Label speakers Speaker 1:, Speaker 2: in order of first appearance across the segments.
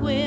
Speaker 1: whim.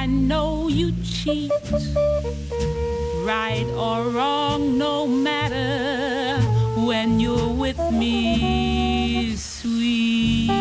Speaker 1: I know you cheat, right or wrong, no matter when you're with me, sweet.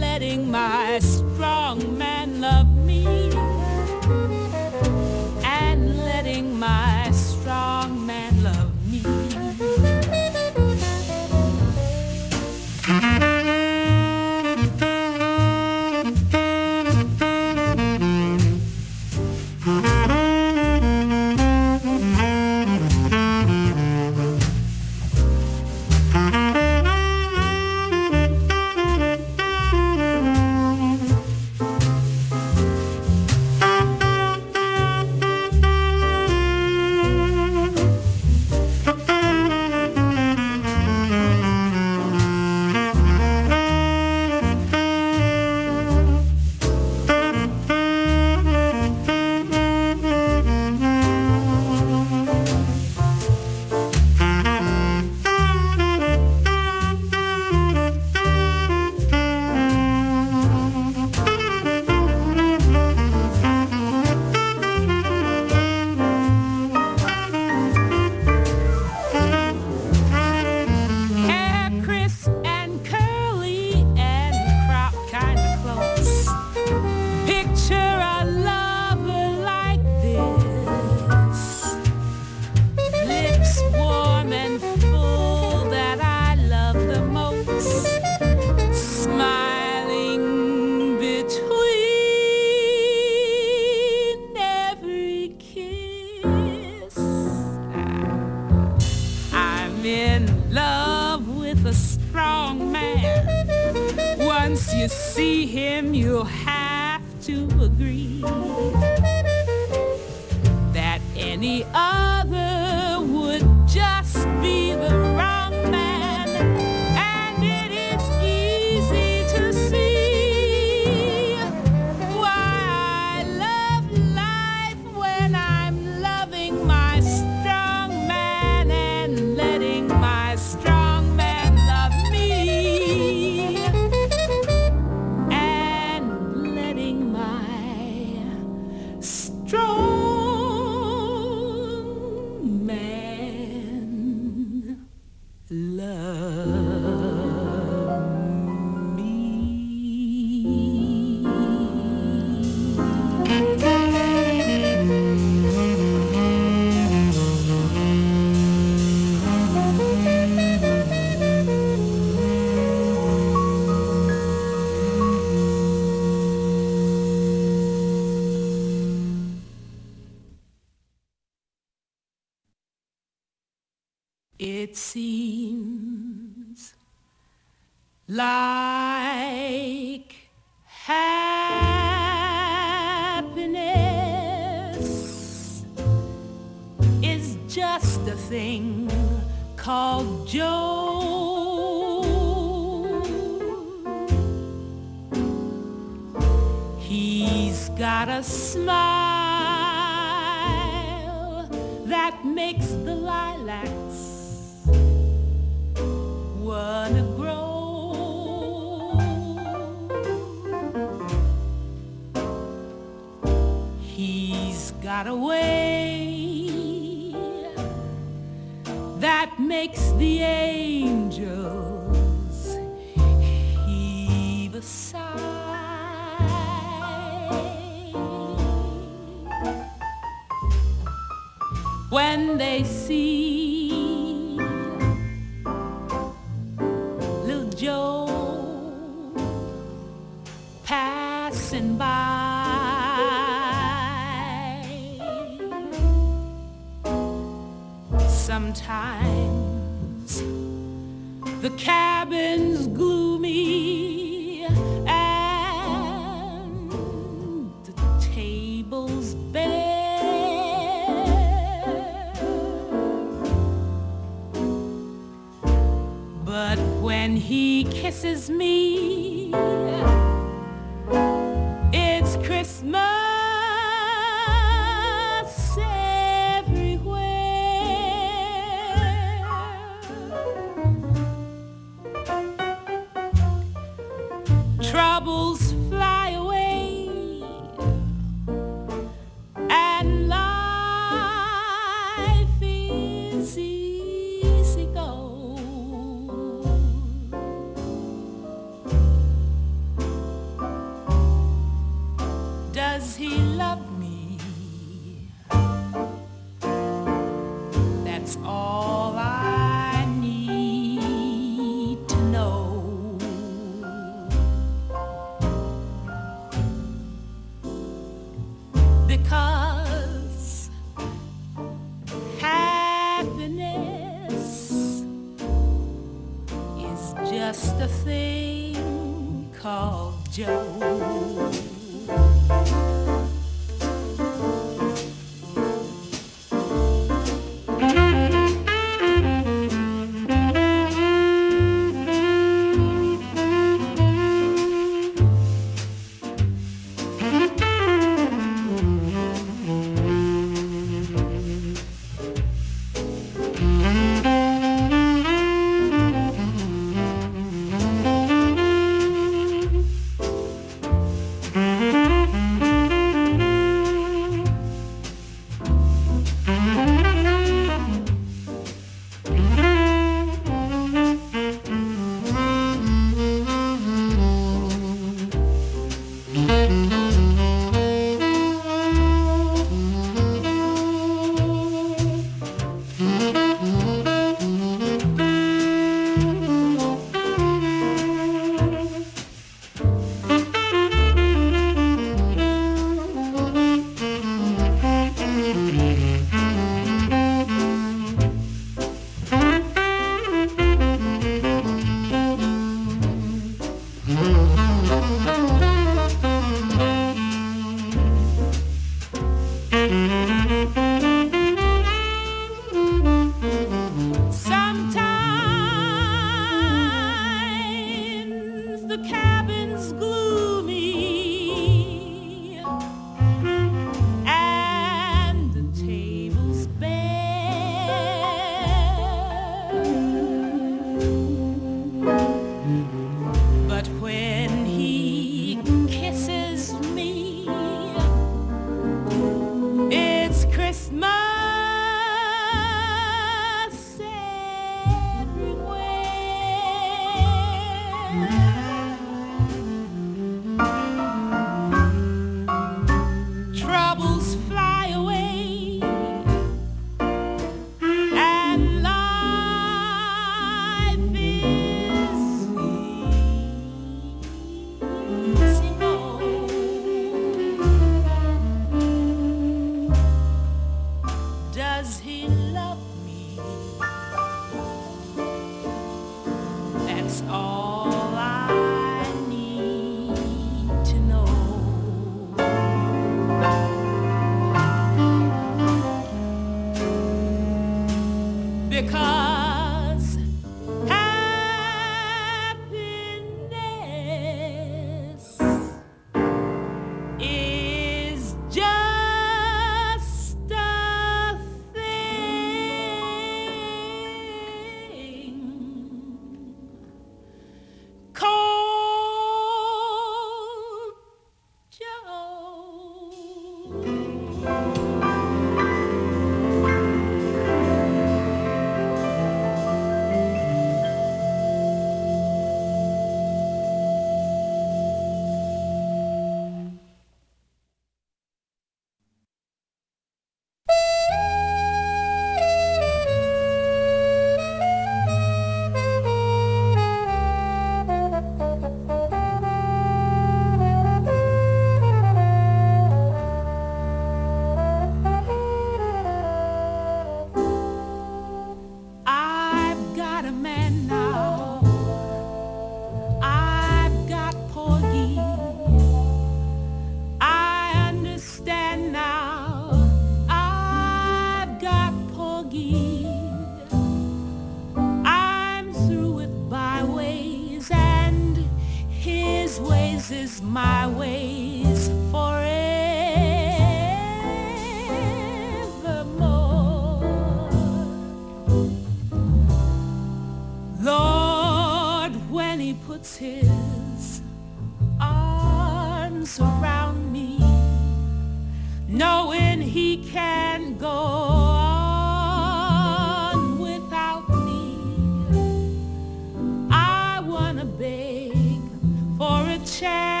Speaker 1: child.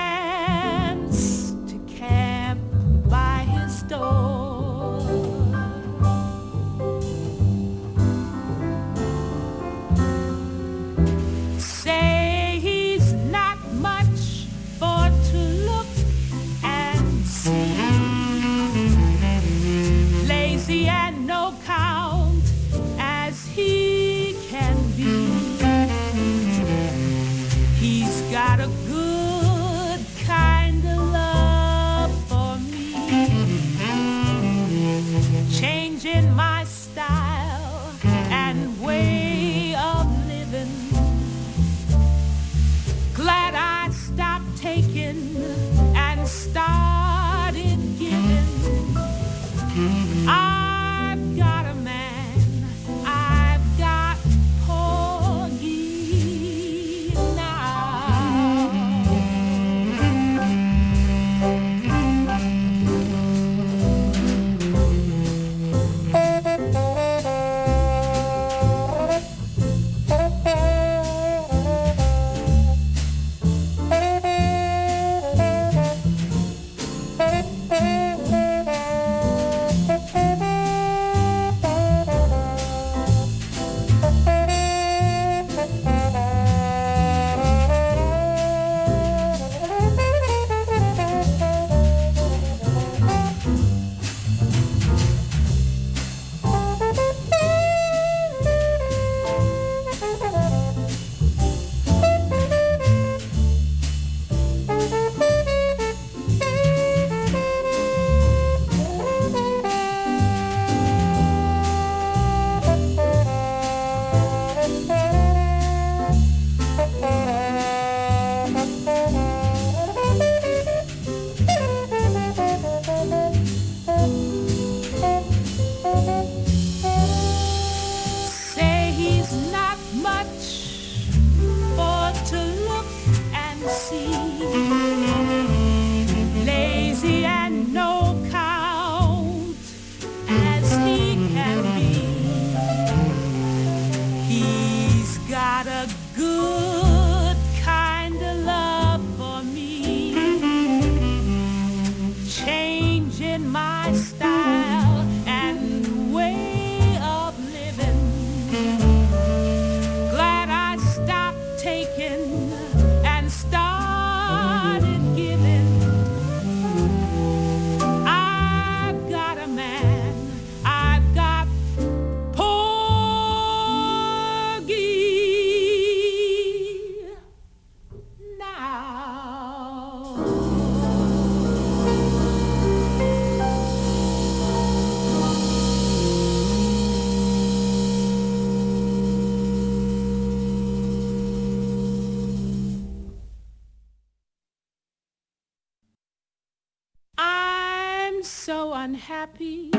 Speaker 1: so unhappy,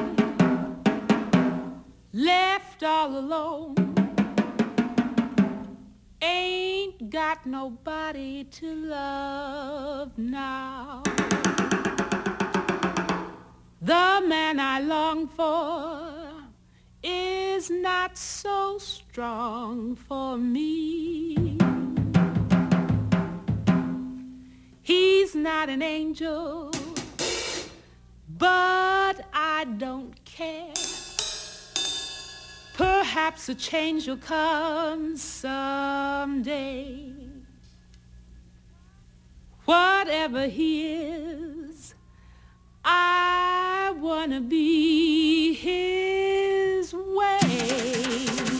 Speaker 1: left all alone. Ain't got nobody to love now. The man I long for is not so strong for me. He's not an angel Perhaps a change will come someday. Whatever he is, I wanna be his way.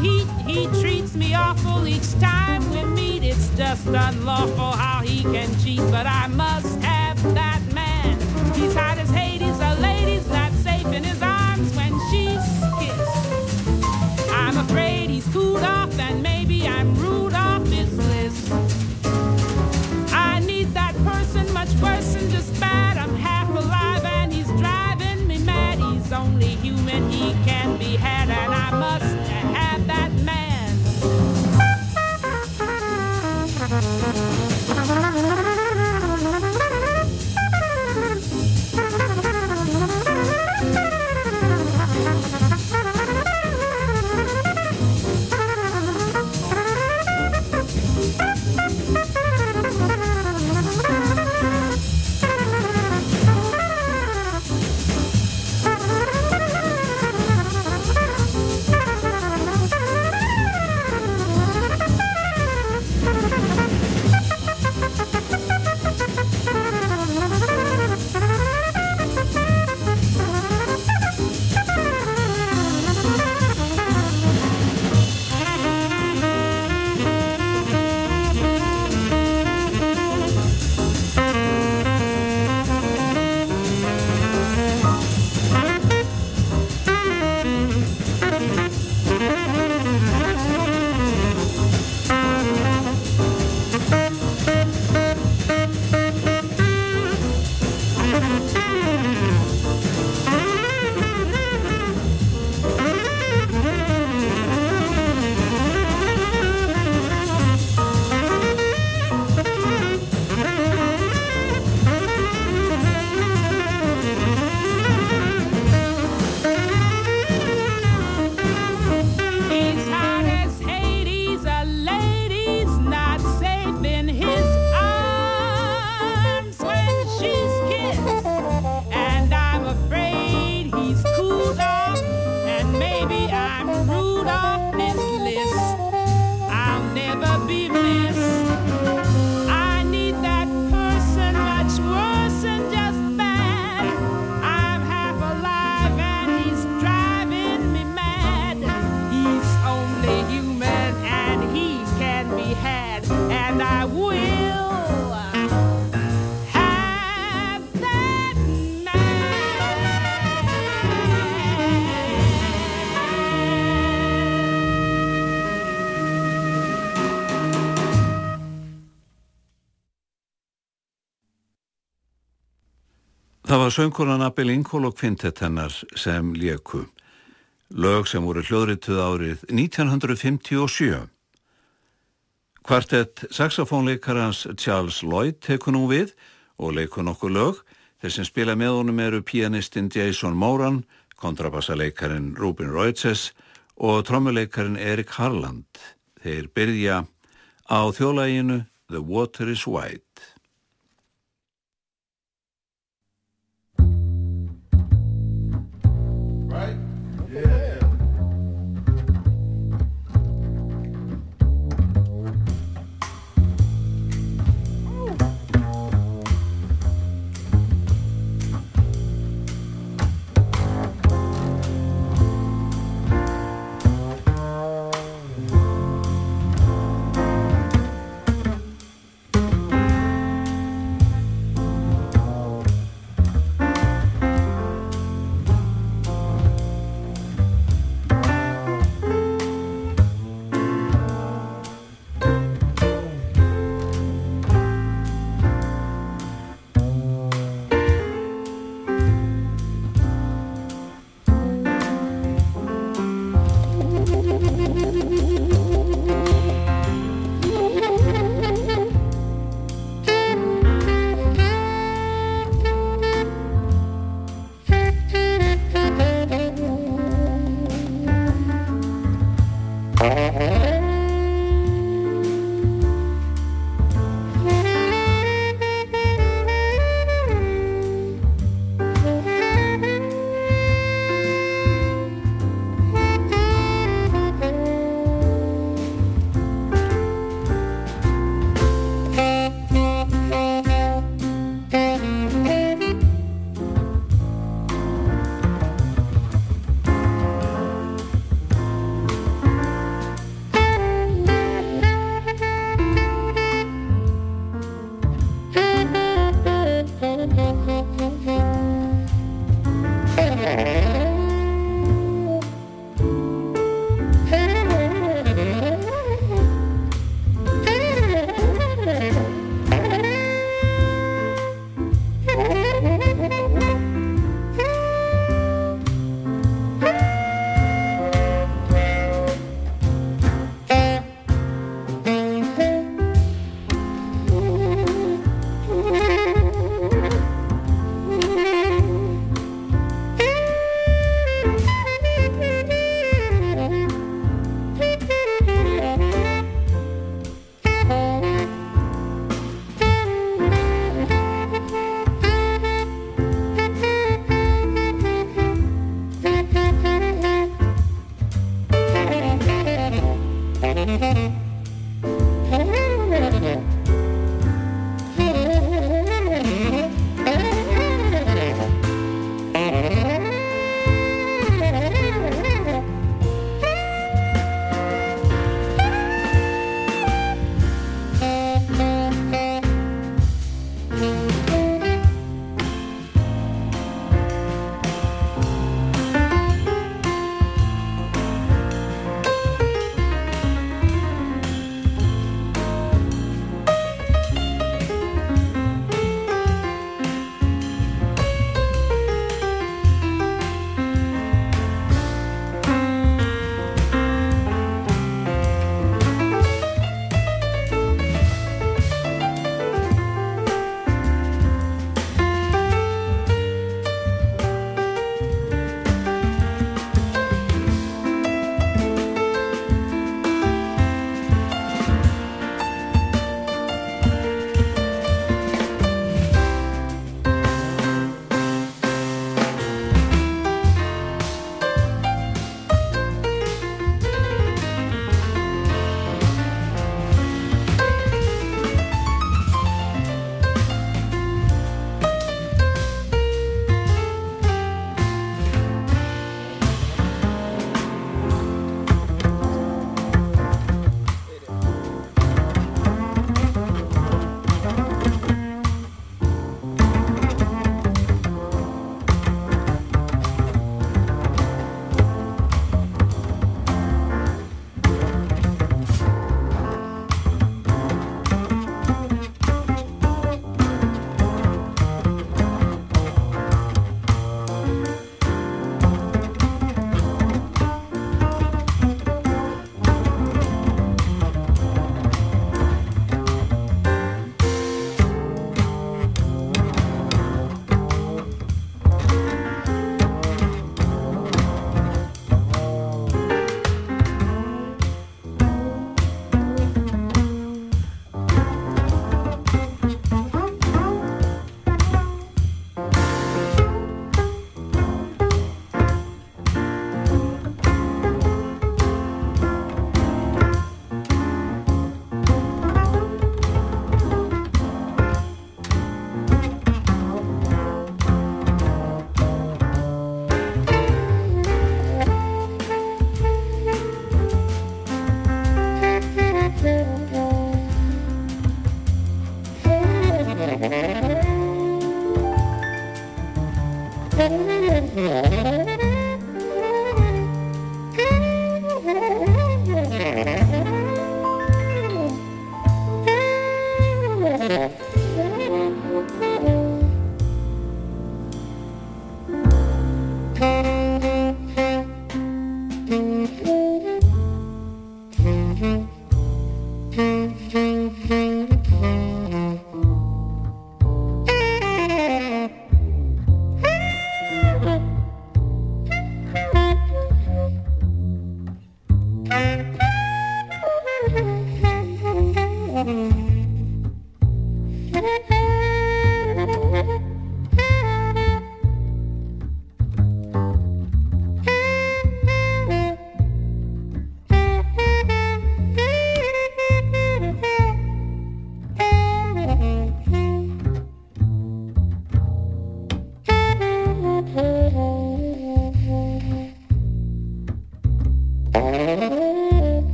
Speaker 1: Heat, he treats me awful each time we meet. It's just unlawful how he can cheat, but I must have that man. He's hot as Hades, a lady's not safe in his arms when she's kissed. I'm afraid he's cooled off, and maybe I'm rude off his list. I need that person much worse than just bad. I'm half alive, and he's driving me mad. He's only human, he can be had, and I must ハハハ
Speaker 2: ハ! Var söngkonan Abel Ingól og kvintet hennar sem léku. Lög sem voru hljóðrituð árið 1957. Kvartett saxofónleikarans Charles Lloyd tekur nú við og leikur nokkuð lög. Þeir sem spila með honum eru pianistinn Jason Moran, kontrabassaleikarin Rubin Reutzes og trommuleikarin Erik Harland. Þeir byrja á þjólæginu The Water is White.
Speaker 3: Right?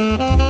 Speaker 3: Música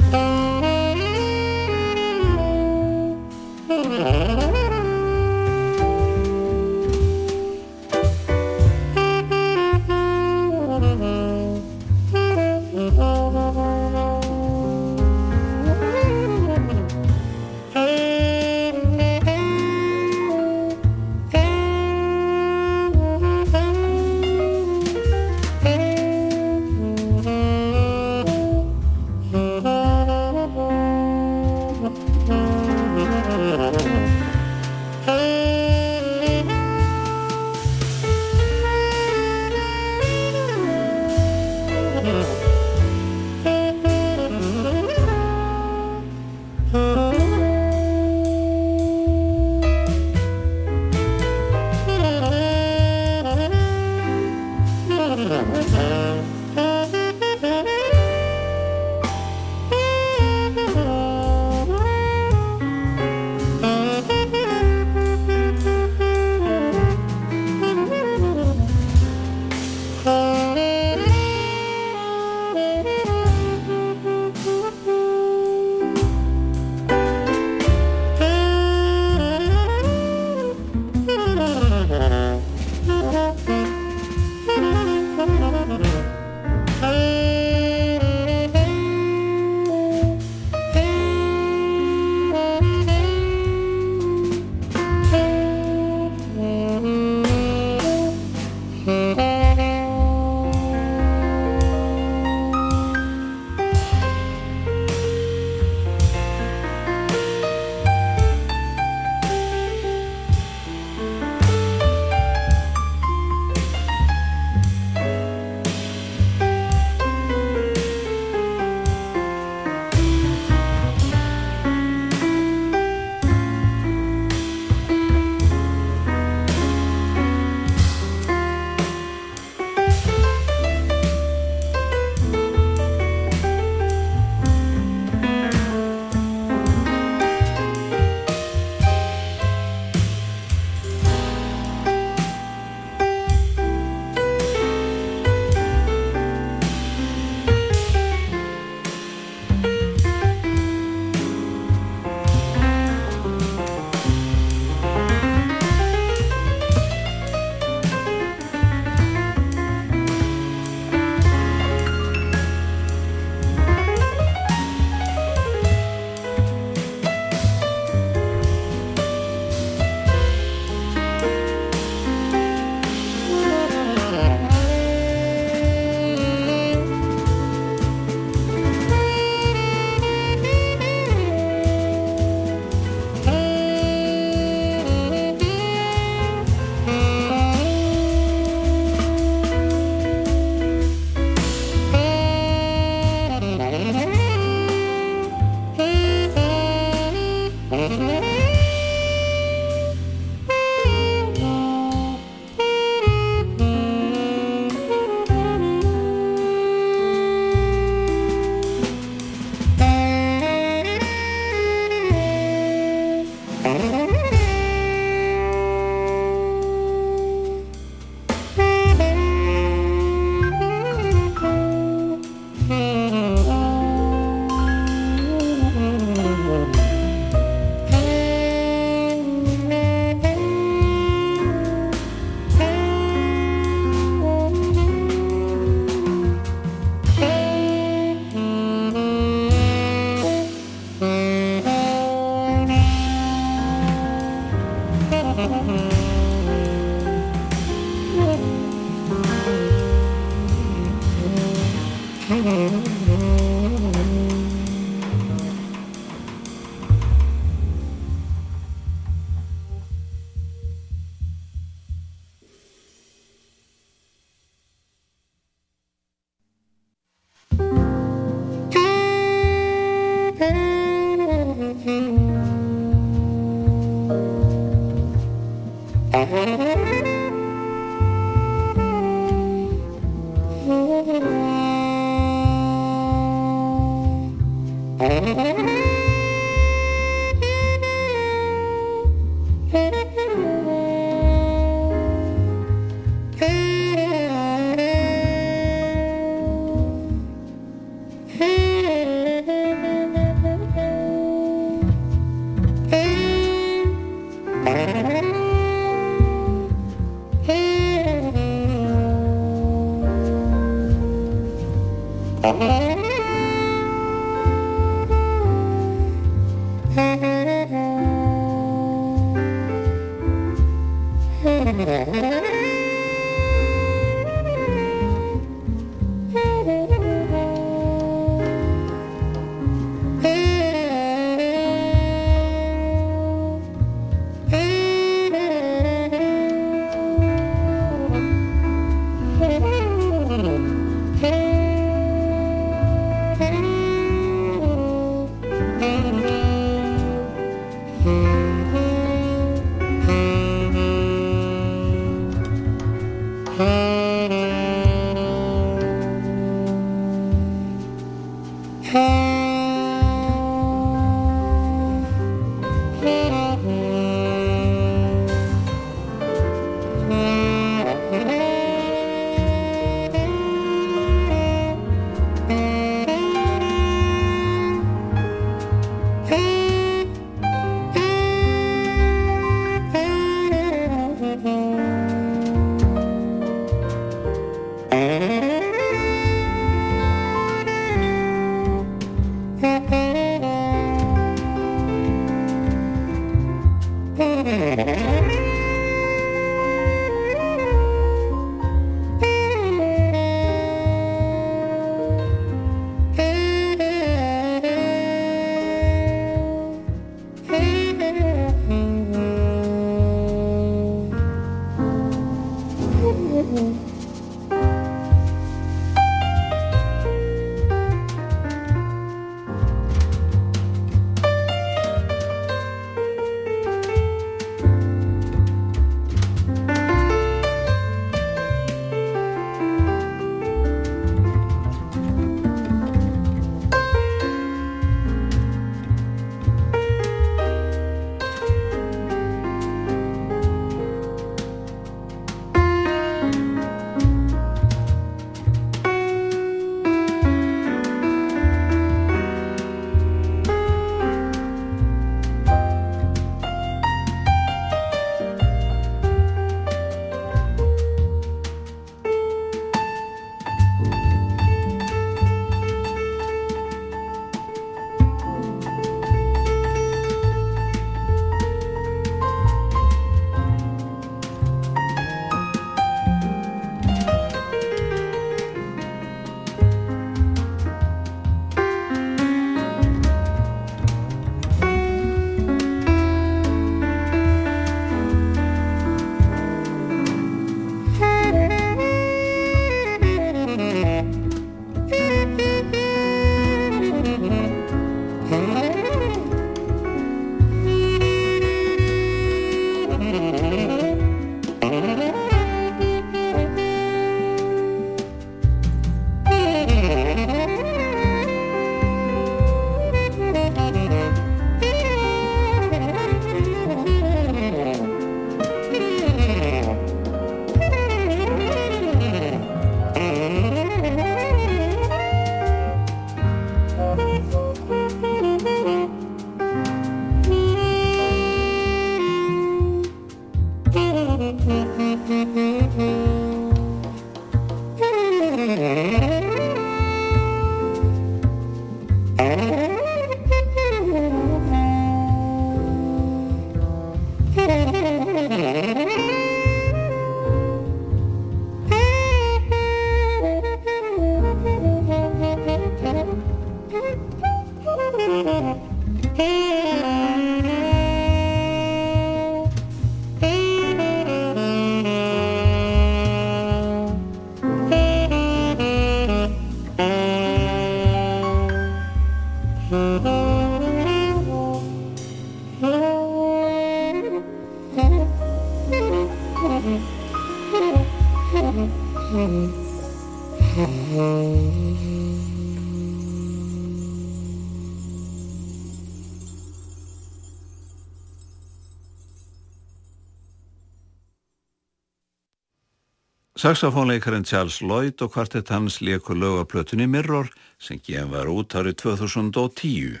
Speaker 2: Saxofónleikarinn Charles Lloyd og kvartett hans leikur lögaplötunni Mirror sem gen var út árið 2010.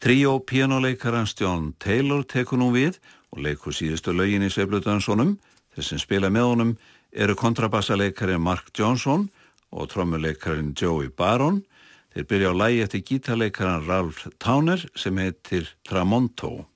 Speaker 2: Tríó pianoleikarans John Taylor tekur nú við og leikur síðustu lögin í Sveiflutansonum. Þeir sem spila með honum eru kontrabassaleikarin Mark Johnson og trommuleikarin Joey Baron. Þeir byrja á lægi eftir gítarleikaran Ralph Towner sem heitir Tramonto.